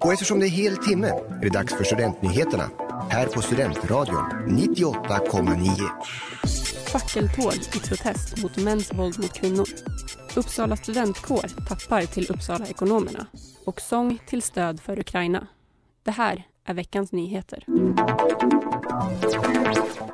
Och eftersom det är hel timme är det dags för Studentnyheterna här på Studentradion 98,9. Fackeltåg i protest mot mäns våld mot kvinnor. Uppsala studentkår tappar till Uppsala Ekonomerna och sång till stöd för Ukraina. Det här är veckans nyheter.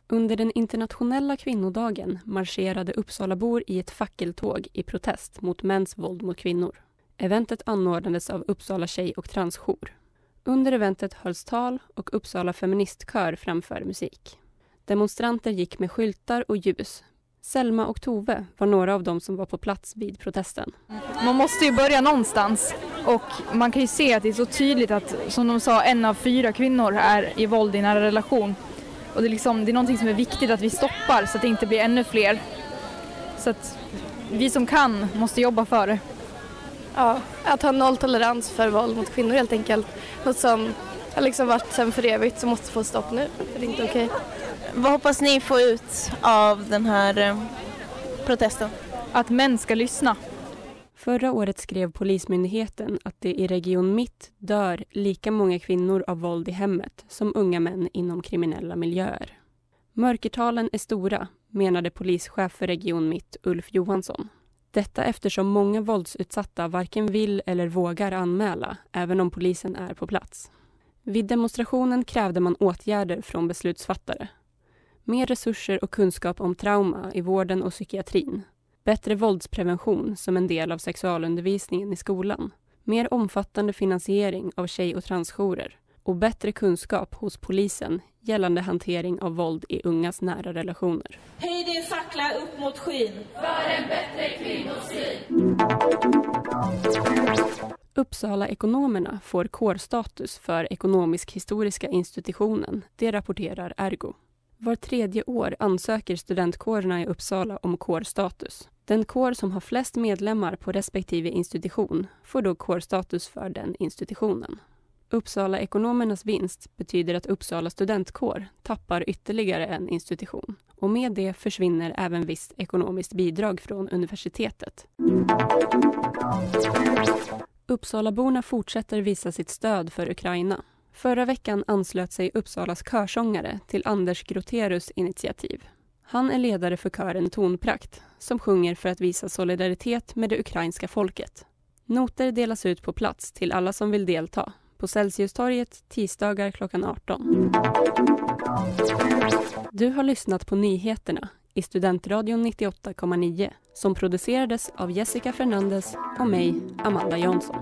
Under den internationella kvinnodagen marscherade Uppsalabor i ett fackeltåg i protest mot mäns våld mot kvinnor. Eventet anordnades av Uppsala tjej och transjour. Under eventet hölls tal och Uppsala feministkör framförde musik. Demonstranter gick med skyltar och ljus. Selma och Tove var några av dem som var på plats vid protesten. Man måste ju börja någonstans och man kan ju se att det är så tydligt att, som de sa, en av fyra kvinnor är i våld i nära relation. Och det är, liksom, det är någonting som är viktigt att vi stoppar så att det inte blir ännu fler. Så att vi som kan måste jobba för det. Ja, att ha nolltolerans för våld mot kvinnor helt enkelt. Något som har liksom varit sen för evigt som måste få stopp nu. Det är inte okej. Vad hoppas ni få ut av den här eh, protesten? Att män ska lyssna. Förra året skrev Polismyndigheten att det i Region Mitt dör lika många kvinnor av våld i hemmet som unga män inom kriminella miljöer. Mörkertalen är stora, menade polischef för Region Mitt Ulf Johansson. Detta eftersom många våldsutsatta varken vill eller vågar anmäla, även om polisen är på plats. Vid demonstrationen krävde man åtgärder från beslutsfattare. Mer resurser och kunskap om trauma i vården och psykiatrin. Bättre våldsprevention som en del av sexualundervisningen i skolan. Mer omfattande finansiering av tjej och transjourer och bättre kunskap hos polisen gällande hantering av våld i ungas nära relationer. Höj din fackla upp mot skyn. För en bättre kvinnosyn. Uppsala Ekonomerna får kårstatus för Ekonomisk-historiska institutionen. Det rapporterar Ergo. Var tredje år ansöker studentkårerna i Uppsala om kårstatus. Den kår som har flest medlemmar på respektive institution får då kårstatus för den institutionen. Uppsala Ekonomernas vinst betyder att Uppsala studentkår tappar ytterligare en institution och med det försvinner även visst ekonomiskt bidrag från universitetet. Uppsalaborna fortsätter visa sitt stöd för Ukraina. Förra veckan anslöt sig Uppsalas körsångare till Anders Groterus initiativ. Han är ledare för kören Tonprakt som sjunger för att visa solidaritet med det ukrainska folket. Noter delas ut på plats till alla som vill delta på Celsiustorget tisdagar klockan 18. Du har lyssnat på nyheterna i Studentradion 98,9 som producerades av Jessica Fernandez och mig, Amanda Jansson.